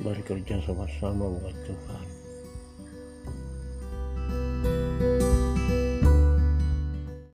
bekerja sama-sama buat Tuhan.